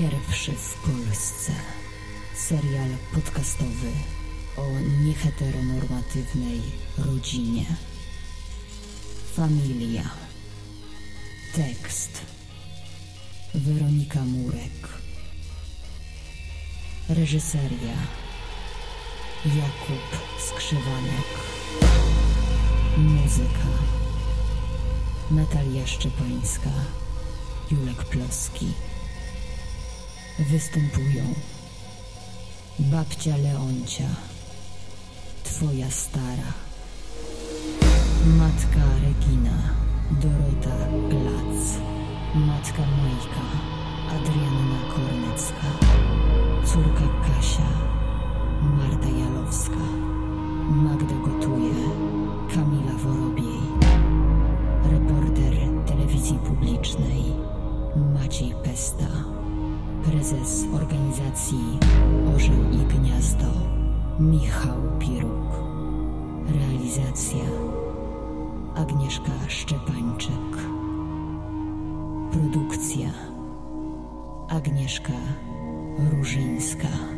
pierwszy w Polsce serial podcastowy o nieheteronormatywnej rodzinie. Familia. Tekst Weronika Murek. Reżyseria Jakub Skrzywanek. Muzyka Natalia Szczepańska, Julek Ploski. Występują. Babcia Leoncia, twoja stara, matka Regina, Dorota Glac, matka Majka, Adrianna Kornecka, córka Kasia, Marta Jalowska, Magda Gotuje, Kamila Worobiej, reporter telewizji publicznej Maciej Pesta, prezes organizacji Orzeł i Gniazdo Michał Piruk, realizacja Agnieszka Szczepańczyk, produkcja Agnieszka Różyńska.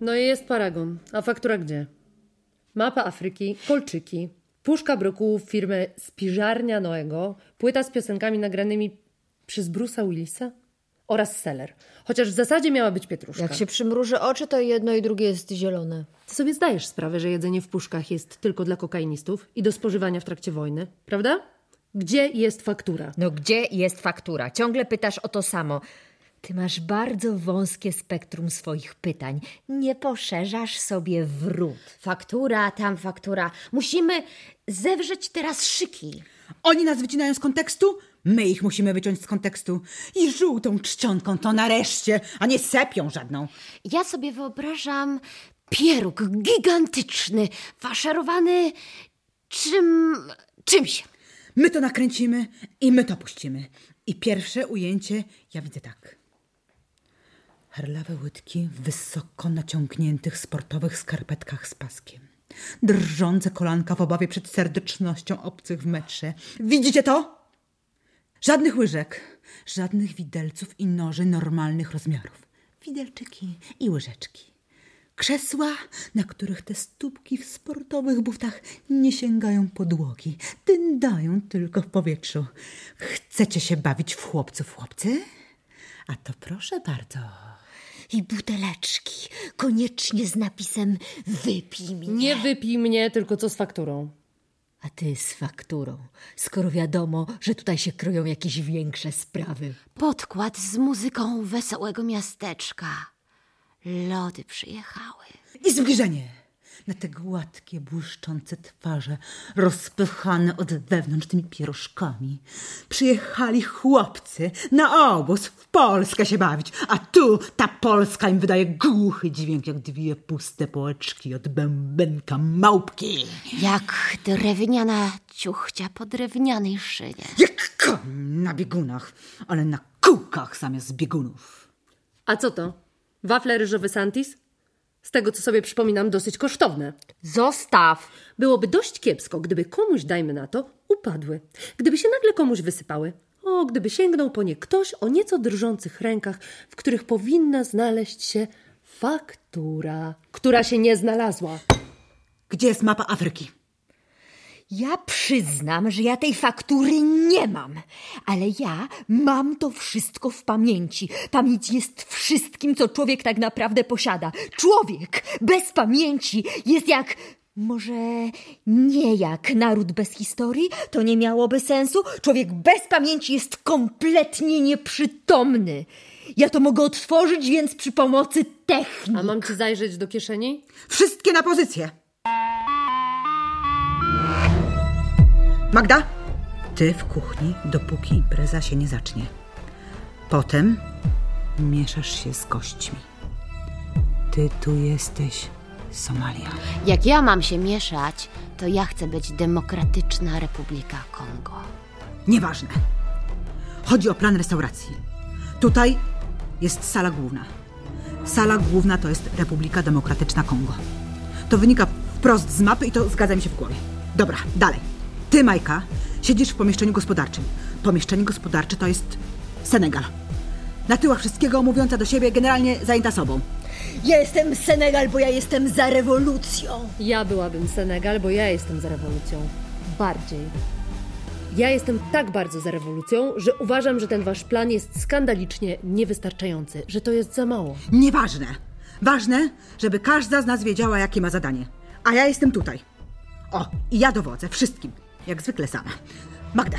No i jest paragon. A faktura gdzie? Mapa Afryki, kolczyki, puszka brokułów firmy Spiżarnia Noego, płyta z piosenkami nagranymi przez Bruce'a Willisa oraz seller. Chociaż w zasadzie miała być pietruszka. Jak się przymruży oczy, to jedno i drugie jest zielone. Ty sobie zdajesz sprawę, że jedzenie w puszkach jest tylko dla kokainistów i do spożywania w trakcie wojny, prawda? Gdzie jest faktura? No gdzie jest faktura? Ciągle pytasz o to samo. Ty masz bardzo wąskie spektrum swoich pytań. Nie poszerzasz sobie wrót. Faktura, tam faktura. Musimy zewrzeć teraz szyki. Oni nas wycinają z kontekstu, my ich musimy wyciąć z kontekstu. I żółtą czcionką to nareszcie, a nie sepią żadną. Ja sobie wyobrażam pieróg gigantyczny, faszerowany czym... czymś. My to nakręcimy i my to puścimy. I pierwsze ujęcie ja widzę tak. Herlawe łydki w wysoko naciągniętych sportowych skarpetkach z paskiem. Drżące kolanka w obawie przed serdecznością obcych w metrze. Widzicie to? Żadnych łyżek, żadnych widelców i noży normalnych rozmiarów. Widelczyki i łyżeczki. Krzesła, na których te stópki w sportowych butach nie sięgają podłogi, dyndają tylko w powietrzu. Chcecie się bawić w chłopców, chłopcy? A to proszę bardzo. I buteleczki, koniecznie z napisem wypij mnie. Nie wypij mnie, tylko co z fakturą? A ty z fakturą, skoro wiadomo, że tutaj się kryją jakieś większe sprawy. Podkład z muzyką wesołego miasteczka. Lody przyjechały. I zbliżenie na te gładkie, błyszczące twarze, rozpychane od wewnątrz tymi pierożkami. Przyjechali chłopcy na obóz w Polskę się bawić, a tu ta Polska im wydaje głuchy dźwięk, jak dwie puste połeczki od bębenka małpki. Jak drewniana ciuchcia po drewnianej szynie. Jak koń na biegunach, ale na kółkach zamiast biegunów. A co to? Wafle ryżowe Santis? Z tego, co sobie przypominam, dosyć kosztowne. Zostaw! Byłoby dość kiepsko, gdyby komuś, dajmy na to, upadły. Gdyby się nagle komuś wysypały. O, gdyby sięgnął po nie ktoś o nieco drżących rękach, w których powinna znaleźć się faktura, która się nie znalazła. Gdzie jest mapa Afryki? Ja przyznam, że ja tej faktury nie mam, ale ja mam to wszystko w pamięci. Pamięć jest wszystkim, co człowiek tak naprawdę posiada. Człowiek bez pamięci jest jak. Może nie jak naród bez historii, to nie miałoby sensu. Człowiek bez pamięci jest kompletnie nieprzytomny. Ja to mogę otworzyć, więc przy pomocy techniki. A mam ci zajrzeć do kieszeni? Wszystkie na pozycję. Magda, ty w kuchni, dopóki impreza się nie zacznie. Potem mieszasz się z gośćmi. Ty tu jesteś Somalia. Jak ja mam się mieszać, to ja chcę być Demokratyczna Republika Kongo. Nieważne. Chodzi o plan restauracji. Tutaj jest sala główna. Sala główna to jest Republika Demokratyczna Kongo. To wynika wprost z mapy i to zgadza mi się w głowie. Dobra, dalej. Ty, Majka, siedzisz w pomieszczeniu gospodarczym. Pomieszczenie gospodarcze to jest Senegal. Na tyłach wszystkiego mówiąca do siebie, generalnie zajęta sobą. Ja jestem Senegal, bo ja jestem za rewolucją. Ja byłabym Senegal, bo ja jestem za rewolucją. Bardziej. Ja jestem tak bardzo za rewolucją, że uważam, że ten wasz plan jest skandalicznie niewystarczający, że to jest za mało. Nieważne. Ważne, żeby każda z nas wiedziała, jakie ma zadanie. A ja jestem tutaj. O, i ja dowodzę wszystkim. Jak zwykle sama. Magda,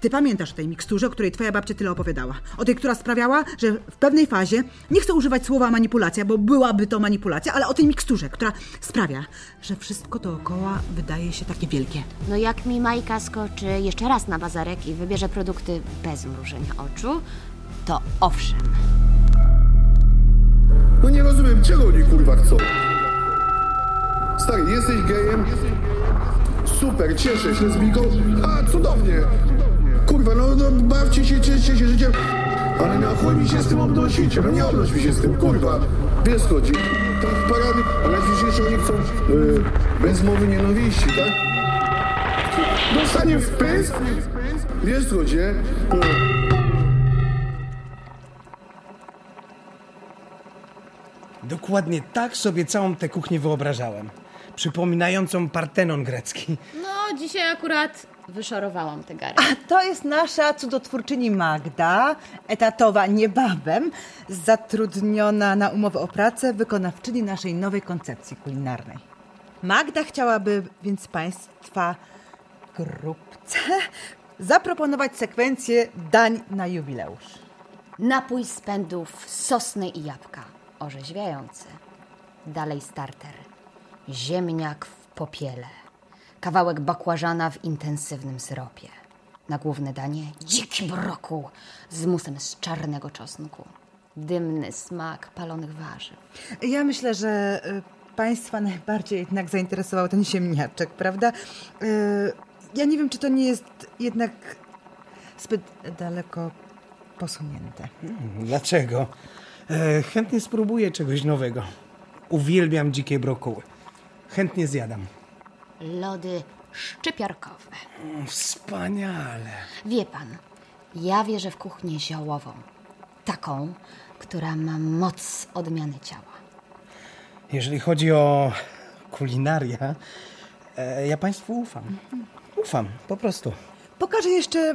ty pamiętasz o tej miksturze, o której twoja babcia tyle opowiadała? O tej, która sprawiała, że w pewnej fazie, nie chcę używać słowa manipulacja, bo byłaby to manipulacja, ale o tej miksturze, która sprawia, że wszystko dookoła wydaje się takie wielkie. No jak mi Majka skoczy jeszcze raz na bazarek i wybierze produkty bez mrużenia oczu, to owszem. No nie rozumiem, czego oni kurwa chcą. Stary, jesteś gejem? Super, cieszę się Miką. A, cudownie. Kurwa, no, no bawcie się, cieszcie się życiem. Ale na chuj mi się z tym obnosicie. No nie obnoś mi się z tym, kurwa. Wiesz chodzi. Tak parady, a najważniejsze oni chcą yy, bez mowy nienawiści, tak? Dostanie w pysk? Wiesz chodzi, nie? No. Dokładnie tak sobie całą tę kuchnię wyobrażałem. Przypominającą Partenon grecki. No, dzisiaj akurat wyszorowałam te gary. To jest nasza cudotwórczyni Magda, etatowa niebawem, zatrudniona na umowę o pracę, wykonawczyni naszej nowej koncepcji kulinarnej. Magda chciałaby więc Państwa grupce zaproponować sekwencję dań na jubileusz. Napój z pędów sosny i jabłka. Orzeźwiający. Dalej starter. Ziemniak w popiele. Kawałek bakłażana w intensywnym syropie. Na główne danie dziki brokuł z musem z czarnego czosnku. Dymny smak palonych warzyw. Ja myślę, że y, Państwa najbardziej jednak zainteresował ten ziemniaczek, prawda? Y, Ja nie wiem, czy to nie jest jednak zbyt daleko posunięte. Dlaczego? E, chętnie spróbuję czegoś nowego. Uwielbiam dzikie brokuły. Chętnie zjadam. Lody szczypiorkowe. Wspaniale. Wie pan, ja wierzę w kuchnię ziołową. Taką, która ma moc odmiany ciała. Jeżeli chodzi o kulinarię, e, ja Państwu ufam. Ufam, po prostu. Pokażę jeszcze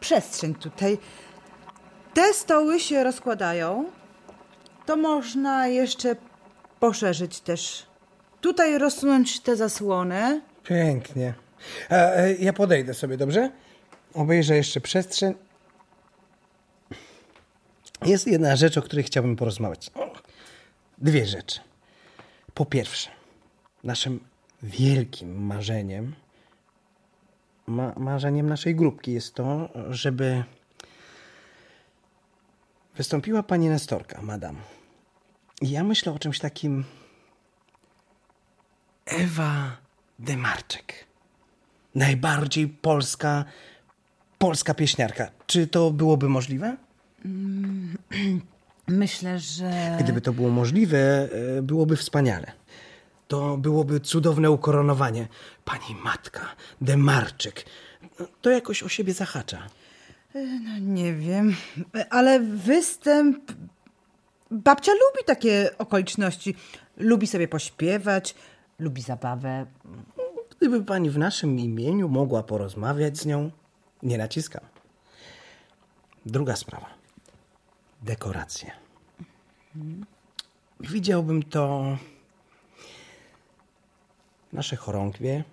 przestrzeń tutaj. Te stoły się rozkładają. To można jeszcze poszerzyć też. Tutaj rozsunąć te zasłony. Pięknie. E, ja podejdę sobie, dobrze? Obejrzę jeszcze przestrzeń. Jest jedna rzecz, o której chciałbym porozmawiać. Dwie rzeczy. Po pierwsze, naszym wielkim marzeniem, ma, marzeniem naszej grupki jest to, żeby wystąpiła pani Nestorka, madam. Ja myślę o czymś takim Ewa Demarczyk. Najbardziej polska, polska pieśniarka. Czy to byłoby możliwe? Myślę, że. Gdyby to było możliwe, e, byłoby wspaniale. To byłoby cudowne ukoronowanie. Pani matka, Demarczyk. To jakoś o siebie zahacza. No nie wiem, ale występ. Babcia lubi takie okoliczności. Lubi sobie pośpiewać, lubi zabawę. Gdyby pani w naszym imieniu mogła porozmawiać z nią, nie naciskam. Druga sprawa. Dekoracje. Widziałbym to nasze chorągwie,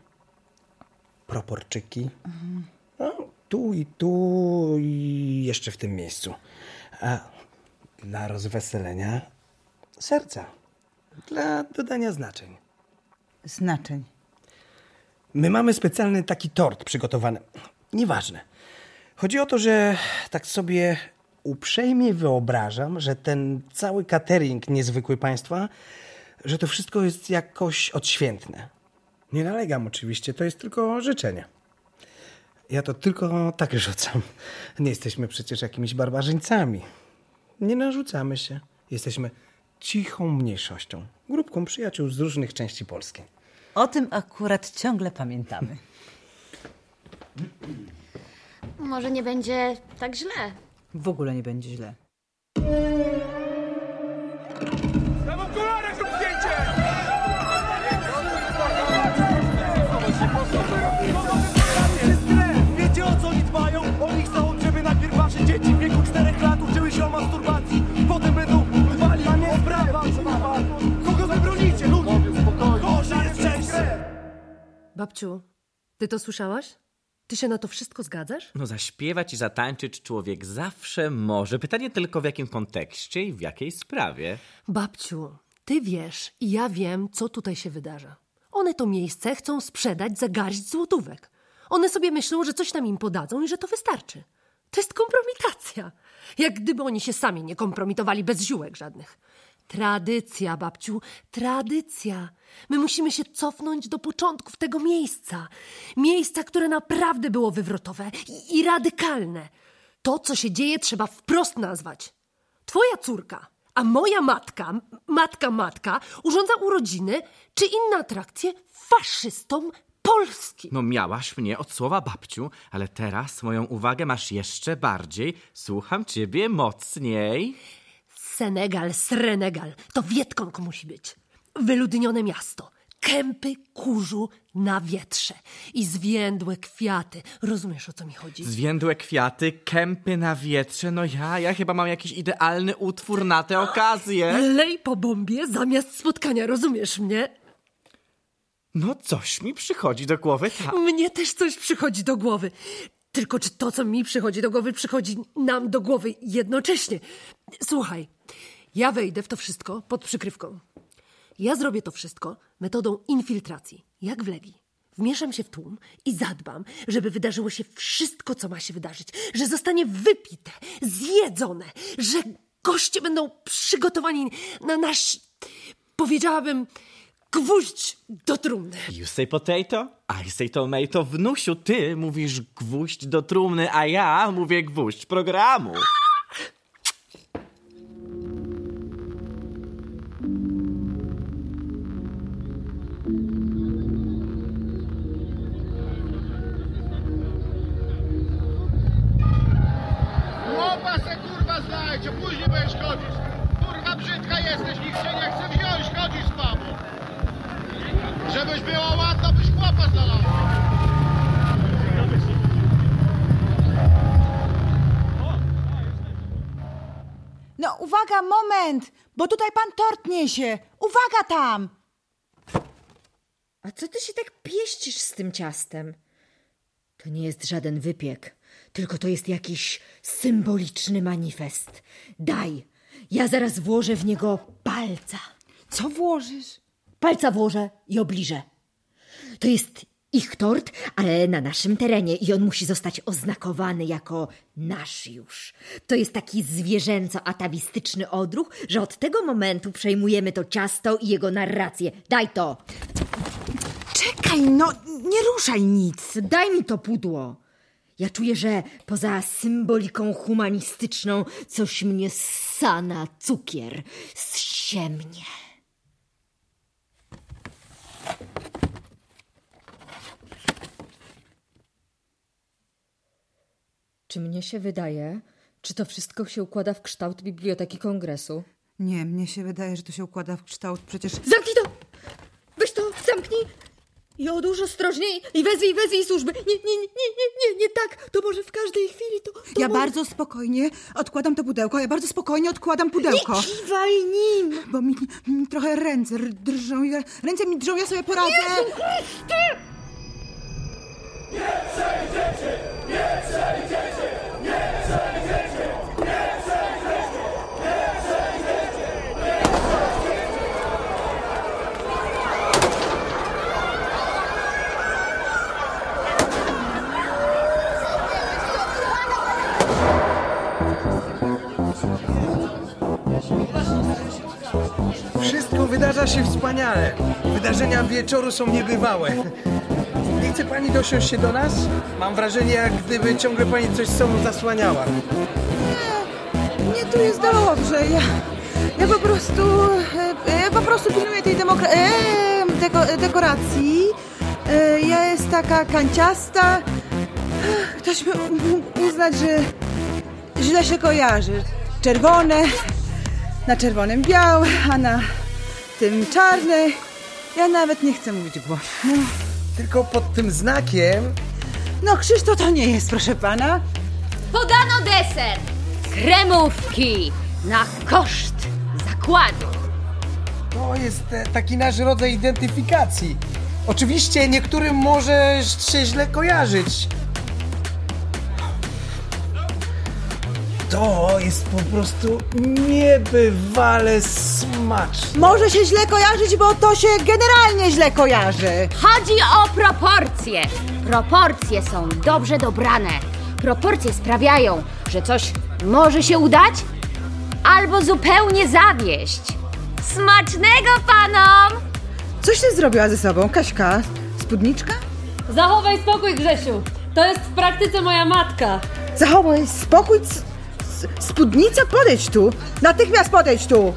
proporczyki. No, tu i tu i jeszcze w tym miejscu. A dla rozweselenia serca, dla dodania znaczeń. Znaczeń. My mamy specjalny taki tort przygotowany. Nieważne. Chodzi o to, że tak sobie uprzejmie wyobrażam, że ten cały catering niezwykły państwa, że to wszystko jest jakoś odświętne. Nie nalegam oczywiście, to jest tylko życzenie. Ja to tylko tak rzucam. Nie jesteśmy przecież jakimiś barbarzyńcami. Nie narzucamy się. Jesteśmy cichą mniejszością. Grupką przyjaciół z różnych części Polski. O tym akurat ciągle pamiętamy. Może nie będzie tak źle. W ogóle nie będzie źle. Rób zdjęcie! Babciu, ty to słyszałaś? Ty się na to wszystko zgadzasz? No zaśpiewać i zatańczyć człowiek zawsze może. Pytanie tylko w jakim kontekście i w jakiej sprawie. Babciu, ty wiesz i ja wiem, co tutaj się wydarza. One to miejsce chcą sprzedać za garść złotówek. One sobie myślą, że coś nam im podadzą i że to wystarczy. To jest kompromitacja. Jak gdyby oni się sami nie kompromitowali bez ziółek żadnych. Tradycja, babciu, tradycja. My musimy się cofnąć do początków tego miejsca. Miejsca, które naprawdę było wywrotowe i, i radykalne. To, co się dzieje, trzeba wprost nazwać. Twoja córka, a moja matka, matka, matka, urządza urodziny czy inne atrakcje faszystom Polski. No miałaś mnie od słowa babciu, ale teraz moją uwagę masz jeszcze bardziej. Słucham ciebie mocniej. Senegal, Srenegal, to Wietkong musi być. Wyludnione miasto. Kępy kurzu na wietrze i zwiędłe kwiaty. Rozumiesz, o co mi chodzi? Zwiędłe kwiaty, kępy na wietrze. No ja, ja chyba mam jakiś idealny utwór na tę okazję. Lej po bombie zamiast spotkania, rozumiesz mnie? No coś mi przychodzi do głowy. Ta... Mnie też coś przychodzi do głowy. Tylko czy to, co mi przychodzi do głowy, przychodzi nam do głowy jednocześnie? Słuchaj, ja wejdę w to wszystko pod przykrywką. Ja zrobię to wszystko metodą infiltracji, jak w Legii. Wmieszam się w tłum i zadbam, żeby wydarzyło się wszystko, co ma się wydarzyć. Że zostanie wypite, zjedzone, że goście będą przygotowani na nasz, powiedziałabym, gwóźdź do trumny. You say potato, I say tomato. Wnusiu, ty mówisz gwóźdź do trumny, a ja mówię gwóźdź programu. Bo tutaj pan tort niesie. Uwaga tam! A co ty się tak pieścisz z tym ciastem? To nie jest żaden wypiek, tylko to jest jakiś symboliczny manifest. Daj, ja zaraz włożę w niego palca. Co włożysz? Palca włożę i obliżę. To jest ich tort, ale na naszym terenie i on musi zostać oznakowany jako nasz już. To jest taki zwierzęco-atawistyczny odruch, że od tego momentu przejmujemy to ciasto i jego narrację. Daj to! Czekaj, no nie ruszaj nic. Daj mi to pudło. Ja czuję, że poza symboliką humanistyczną coś mnie ssa na cukier, zsie Czy mnie się wydaje, czy to wszystko się układa w kształt Biblioteki Kongresu? Nie, mnie się wydaje, że to się układa w kształt przecież... Zamknij to! Weź to, zamknij! I odłóż ostrożniej i wezwij, wezwij służby. Nie, nie, nie, nie, nie, nie tak. To może w każdej chwili to... to Ja może... bardzo spokojnie odkładam to pudełko, ja bardzo spokojnie odkładam pudełko. Nie kiwaj nim! Bo mi, mi trochę ręce drżą. Ja, ręce mi drżą, ja sobie poradzę. Wszystko wydarza się wspaniale. Wydarzenia wieczoru są niebywałe. Nie chce pani dosiąść się do nas? Mam wrażenie, jak gdyby ciągle pani coś sobą zasłaniała. Nie, tu jest dobrze. Ja, ja po prostu. e, Ja po prostu pilnuję tej demokra- deko, e, dekoracji. E, Ja jest taka kanciasta. Ktoś mógł uznać, że źle się kojarzy. Czerwone, na czerwonym białe, a na tym czarne. Ja nawet nie chcę mówić głośno. Tylko pod tym znakiem No, Krzysztof to nie jest, proszę pana. Podano deser! Kremówki na koszt zakładu. to jest e, taki nasz rodzaj identyfikacji. Oczywiście niektórym może się źle kojarzyć. To jest po prostu niebywale smaczne. Może się źle kojarzyć, bo to się generalnie źle kojarzy. Chodzi o proporcje. Proporcje są dobrze dobrane. Proporcje sprawiają, że coś może się udać albo zupełnie zawieść. Smacznego panom! Coś ty zrobiła ze sobą, Kaśka? Spódniczka? Zachowaj spokój, Grzesiu. To jest w praktyce moja matka. Zachowaj spokój. c- Spódnica, podejdź tu. Natychmiast podejdź tu.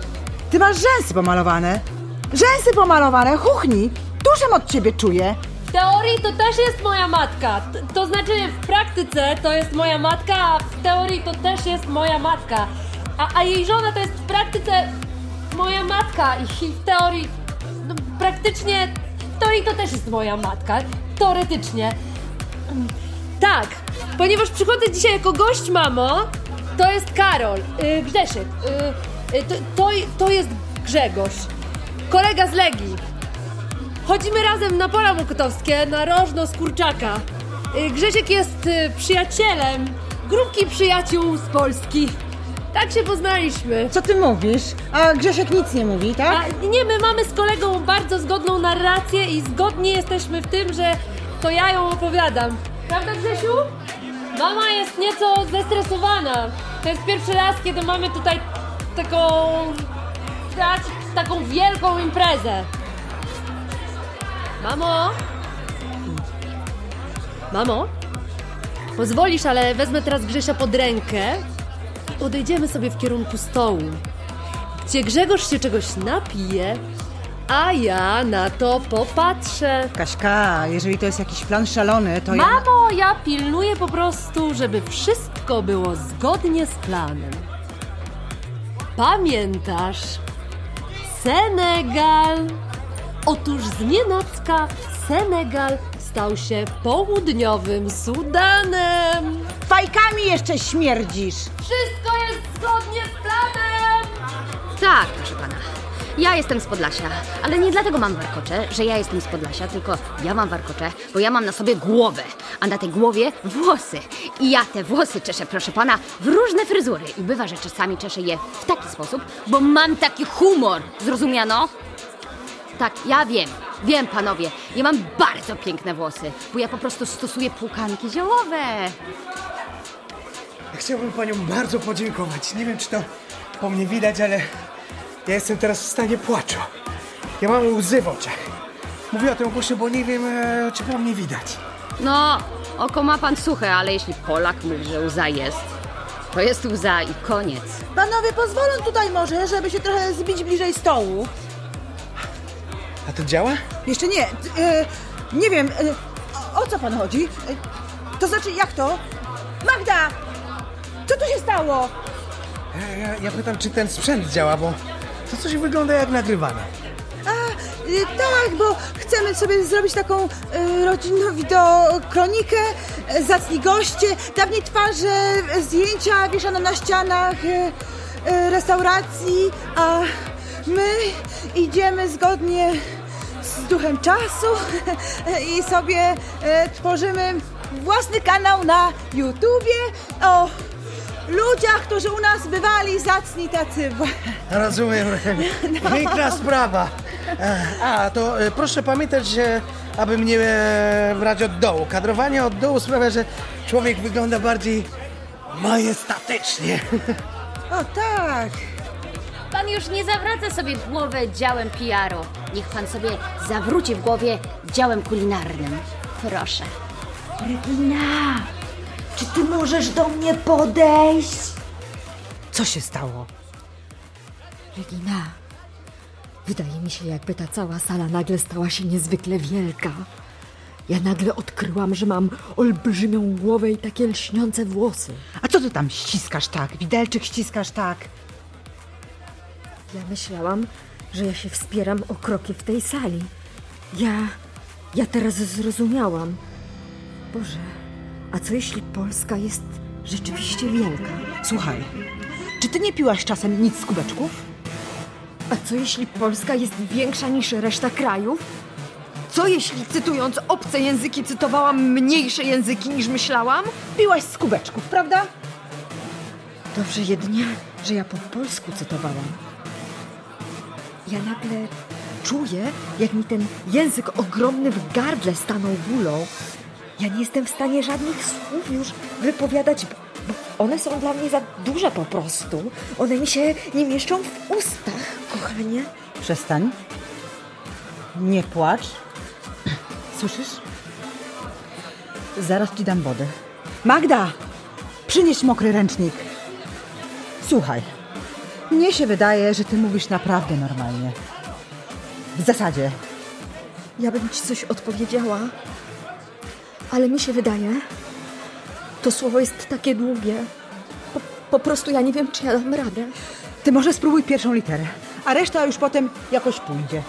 Ty masz rzęsy pomalowane. Rzęsy pomalowane, chuchnij. Dużym od ciebie czuję. W teorii to też jest moja matka. T- To znaczy w praktyce to jest moja matka, a w teorii to też jest moja matka. A, a jej żona to jest w praktyce moja matka i, w teorii, no, praktycznie, w teorii to też jest moja matka. Teoretycznie. Tak, ponieważ przychodzę dzisiaj jako gość, mamo, to jest Karol, yy, Grzesiek, yy, yy, to, to, to jest Grzegorz, kolega z Legii. Chodzimy razem na pola mokotowskie, na rożno z kurczaka. Y, Grzesiek jest y, przyjacielem grupki przyjaciół z Polski. Tak się poznaliśmy. Co ty mówisz? A Grzesiek nic nie mówi, tak? A nie, my mamy z kolegą bardzo zgodną narrację i zgodnie jesteśmy w tym, że to ja ją opowiadam. Prawda, Grzesiu? Mama jest nieco zestresowana. To jest pierwszy raz, kiedy mamy tutaj taką... tak, taką wielką imprezę. Mamo? Mamo? Pozwolisz, ale wezmę teraz Grzesia pod rękę i odejdziemy sobie w kierunku stołu, gdzie Grzegorz się czegoś napije, a ja na to popatrzę. Kaśka, jeżeli to jest jakiś plan szalony, to ja... Mamo, ja pilnuję po prostu, żeby wszystko było zgodnie z planem. Pamiętasz? Senegal. Otóż z nienacka Senegal stał się południowym Sudanem. Fajkami jeszcze śmierdzisz. Wszystko jest zgodnie z planem! Tak, proszę pana. Ja jestem z Podlasia, ale nie dlatego mam warkocze, że ja jestem z Podlasia, tylko ja mam warkocze, bo ja mam na sobie głowę, a na tej głowie włosy. I ja te włosy czeszę, proszę pana, w różne fryzury. I bywa, że czasami czeszę je w taki sposób, bo mam taki humor. Zrozumiano? Tak, ja wiem. Wiem, panowie, ja mam bardzo piękne włosy, bo ja po prostu stosuję płukanki ziołowe. Chciałbym panią bardzo podziękować. Nie wiem, czy to po mnie widać, ale ja jestem teraz w stanie płaczu. Ja mam łzy w oczach. Mówię o tym głośno, bo nie wiem, e, czy po mnie widać. No, oko ma pan suche, ale jeśli Polak mówi, że łza jest, to jest łza i koniec. Panowie, pozwolą tutaj może, żeby się trochę zbić bliżej stołu. A to działa? Jeszcze nie. t- E, nie wiem, e, o, o co pan chodzi? E, to znaczy, jak to? Magda! Co tu się stało? E, Ja, ja pytam, czy ten sprzęt działa, bo to coś wygląda jak nagrywane. A, e, tak, bo chcemy sobie zrobić taką e, rodzinną wideokronikę, zacni goście, dawniej twarze, zdjęcia wieszane na ścianach e, e, restauracji, a my idziemy zgodnie z duchem czasu i sobie e, tworzymy własny kanał na YouTubie o ludziach, którzy u nas bywali zacni tacy właśnie. Rozumiem. Piękna sprawa. E, A, to e, proszę pamiętać, że aby mnie e, brać od dołu. Kadrowanie od dołu sprawia, że człowiek wygląda bardziej majestatycznie. O tak. pan już nie zawraca sobie w głowę działem PR-u. Niech pan sobie zawróci w głowie działem kulinarnym. Proszę. Regina, czy ty możesz do mnie podejść? Co się stało? Regina, wydaje mi się, jakby ta cała sala nagle stała się niezwykle wielka. Ja nagle odkryłam, że mam olbrzymią głowę i takie lśniące włosy. A co ty tam ściskasz tak? Widelczyk ściskasz tak? Ja myślałam, że ja się wspieram o kroki w tej sali. Ja. Ja teraz zrozumiałam. Boże, a co jeśli Polska jest rzeczywiście wielka? Słuchaj, czy ty nie piłaś czasem nic z kubeczków? A co jeśli Polska jest większa niż reszta krajów? Co jeśli cytując obce języki cytowałam mniejsze języki niż myślałam? Piłaś z kubeczków, prawda? Dobrze jedynie, że ja po polsku cytowałam. Ja nagle czuję, jak mi ten język ogromny w gardle stanął gulą. Ja nie jestem w stanie żadnych słów już wypowiadać, bo bo one są dla mnie za duże po prostu. One mi się nie mieszczą w ustach, kochanie. Przestań. Nie płacz. Słyszysz? Zaraz ci dam wodę. Magda! Przynieś mokry ręcznik. Słuchaj. Mnie się wydaje, że ty mówisz naprawdę normalnie. W zasadzie. Ja bym ci coś odpowiedziała, ale mi się wydaje, to słowo jest takie długie. Po, po prostu ja nie wiem, czy ja dam radę. Ty może spróbuj pierwszą literę, a reszta już potem jakoś pójdzie.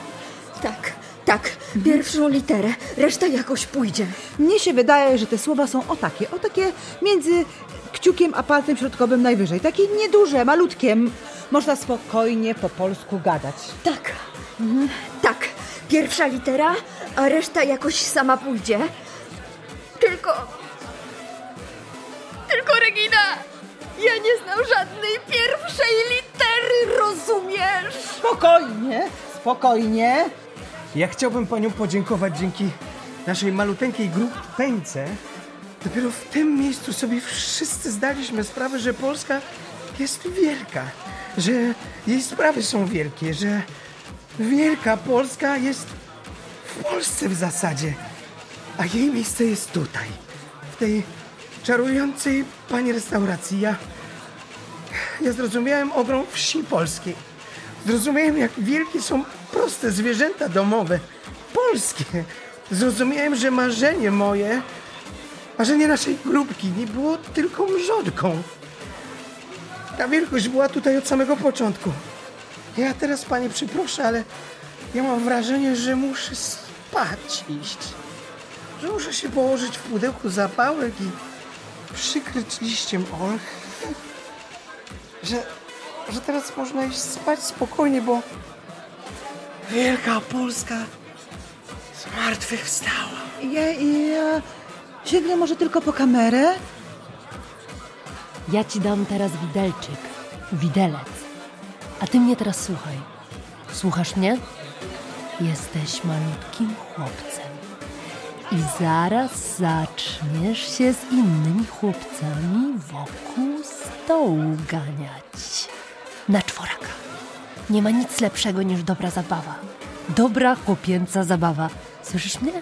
Tak, tak. Pierwszą literę, reszta jakoś pójdzie. Mnie się wydaje, że te słowa są o takie, o takie między kciukiem a palcem środkowym najwyżej. Takie nieduże, malutkie. Można spokojnie po polsku gadać. Tak, mhm. tak. Pierwsza litera, a reszta jakoś sama pójdzie. Tylko. Tylko Regina! Ja nie znam żadnej pierwszej litery, rozumiesz? Spokojnie, spokojnie. Ja chciałbym panią podziękować dzięki naszej maluteńkiej grupeńce. Dopiero w tym miejscu sobie wszyscy zdaliśmy sprawę, że Polska jest wielka, że jej sprawy są wielkie, że wielka Polska jest w Polsce w zasadzie, a jej miejsce jest tutaj, w tej czarującej pani restauracji. Ja, ja zrozumiałem ogrom wsi polskiej. Zrozumiałem, jak wielkie są proste zwierzęta domowe, polskie. Zrozumiałem, że marzenie moje, marzenie naszej grupki nie było tylko mrzonką. Ta wielkość była tutaj od samego początku. Ja teraz, panie, przyproszę, ale ja mam wrażenie, że muszę spać iść. Że muszę się położyć w pudełku zapałek i przykryć liściem olchy. Że, że teraz można iść spać spokojnie, bo Wielka Polska z martwych wstała. Ja, ja sięgnę może tylko po kamerę? Ja ci dam teraz widelczyk, widelec. A ty mnie teraz słuchaj. Słuchasz mnie? Jesteś malutkim chłopcem. I zaraz zaczniesz się z innymi chłopcami wokół stołu ganiać. Na czworaka. Nie ma nic lepszego niż dobra zabawa. Dobra chłopięca zabawa. Słyszysz mnie?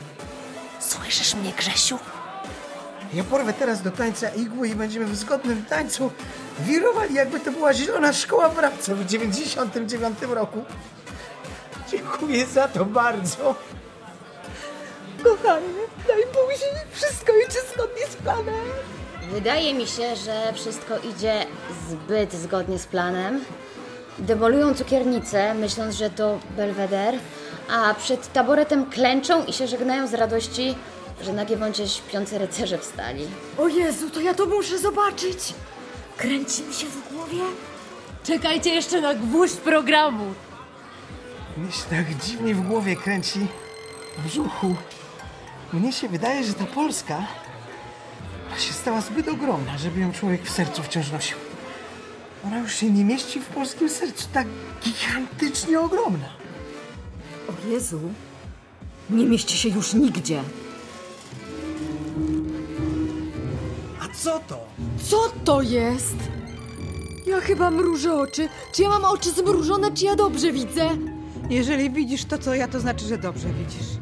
Słyszysz mnie, Grzesiu? Ja porwę teraz do tańca igły i będziemy w zgodnym tańcu wirowali, jakby to była zielona szkoła w Rabce w 99 roku. Dziękuję za to bardzo. Kochanie, najpóźniej wszystko idzie zgodnie z planem. Wydaje mi się, że wszystko idzie zbyt zgodnie z planem. Demolują cukiernicę, myśląc, że to belweder, a przed taboretem klęczą i się żegnają z radości, że na giewoncie śpiący rycerze wstali. O Jezu, to ja to muszę zobaczyć. Kręci mi się w głowie. Czekajcie jeszcze na gwóźdź programu. Mnie się tak dziwnie w głowie kręci, w brzuchu. Mnie się wydaje, że ta Polska się stała zbyt ogromna, żeby ją człowiek w sercu wciąż nosił. Ona już się nie mieści w polskim sercu, tak gigantycznie ogromna. O Jezu, nie mieści się już nigdzie. A co to? Co to jest? Ja chyba mrużę oczy. Czy ja mam oczy zmrużone, czy ja dobrze widzę? Jeżeli widzisz to, co ja, to znaczy, że dobrze widzisz.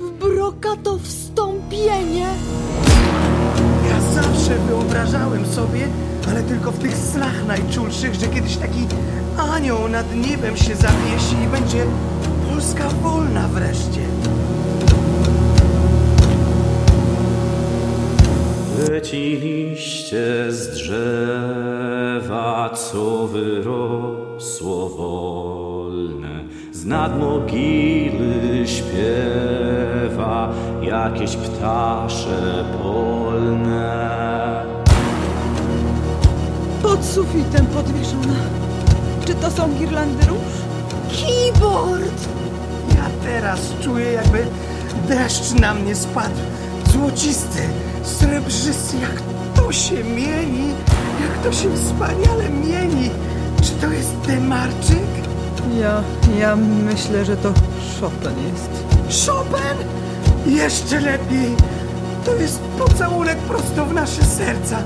W broka to wstąpienie. Ja zawsze wyobrażałem sobie, ale tylko w tych snach najczulszych, że kiedyś taki anioł nad niebem się zawiesi i będzie Polska wolna wreszcie. Leci liście z drzewa, co wyrosło wolne. Z nad mogily śpiewa jakieś ptasze polne. Pod sufitem podwieszona. Czy to są girlandy róż? Keyboard! Ja teraz czuję, jakby deszcz na mnie spadł. Złocisty, srebrzysty, jak to się mieni, jak to się wspaniale mieni. Czy to jest Demarczyk? Ja, ja myślę, że to Chopin jest. Chopin? Jeszcze lepiej. To jest pocałunek prosto w nasze serca.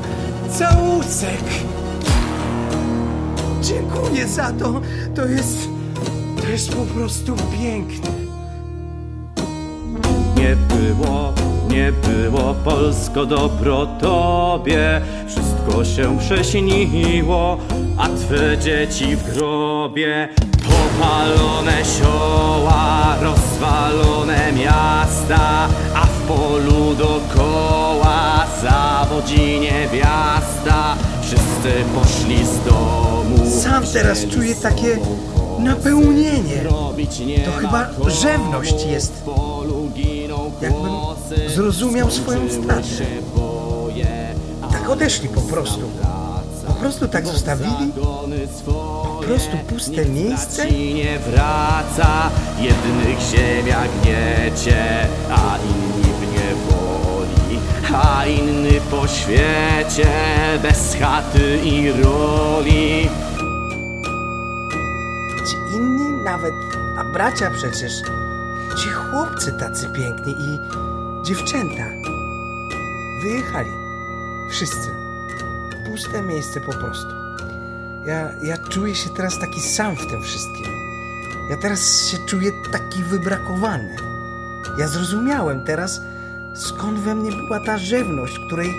Całusek. Dziękuję za to. To jest... To jest po prostu piękne. Nie było, nie było Polsko dobro tobie Wszystko się prześniło, a twe dzieci w grobie Popalone sioła, rozwalone miasta A w polu dokoła zawodzi niewiasta Wszyscy poszli z domu Sam teraz czuję takie napełnienie. To chyba rzewność jest. Jakbym zrozumiał swoją stratę. Tak odeszli po prostu. Po prostu tak zostawili. Po prostu puste miejsce. nie wraca Jednych ziemia gniecie, a inni w niewoli A inny po świecie, bez chaty i roli Ci inni nawet, a bracia przecież, ci chłopcy tacy piękni i dziewczęta. Wyjechali. Wszyscy. Puste miejsce po prostu. Ja, ja czuję się teraz taki sam w tym wszystkim. Ja teraz się czuję taki wybrakowany. Ja zrozumiałem teraz, skąd we mnie była ta rzewność, której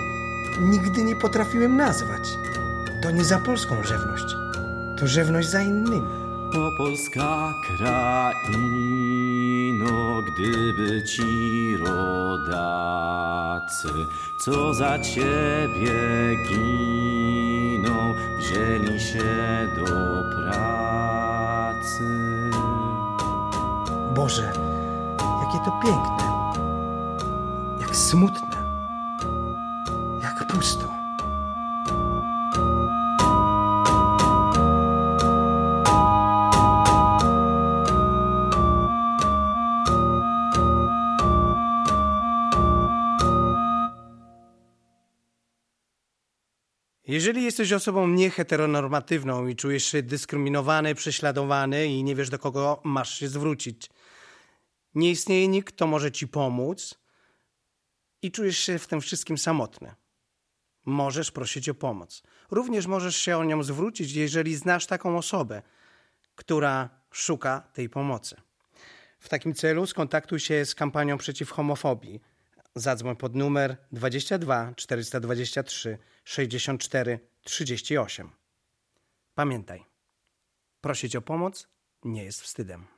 nigdy nie potrafiłem nazwać. To nie za polską rzewność. To rzewność za innymi. O Polska kraino, gdyby ci rodacy, co za ciebie giną, wzięli się do pracy. Boże, jakie to piękne. Jak smutne. Jeżeli jesteś osobą nieheteronormatywną i czujesz się dyskryminowany, prześladowany i nie wiesz do kogo masz się zwrócić, nie istnieje nikt, kto może ci pomóc i czujesz się w tym wszystkim samotny. Możesz prosić o pomoc. Również możesz się o nią zwrócić, jeżeli znasz taką osobę, która szuka tej pomocy. W takim celu skontaktuj się z kampanią przeciw homofobii. Zadzwoń pod numer 22 423 64 38. Pamiętaj, prosić o pomoc nie jest wstydem.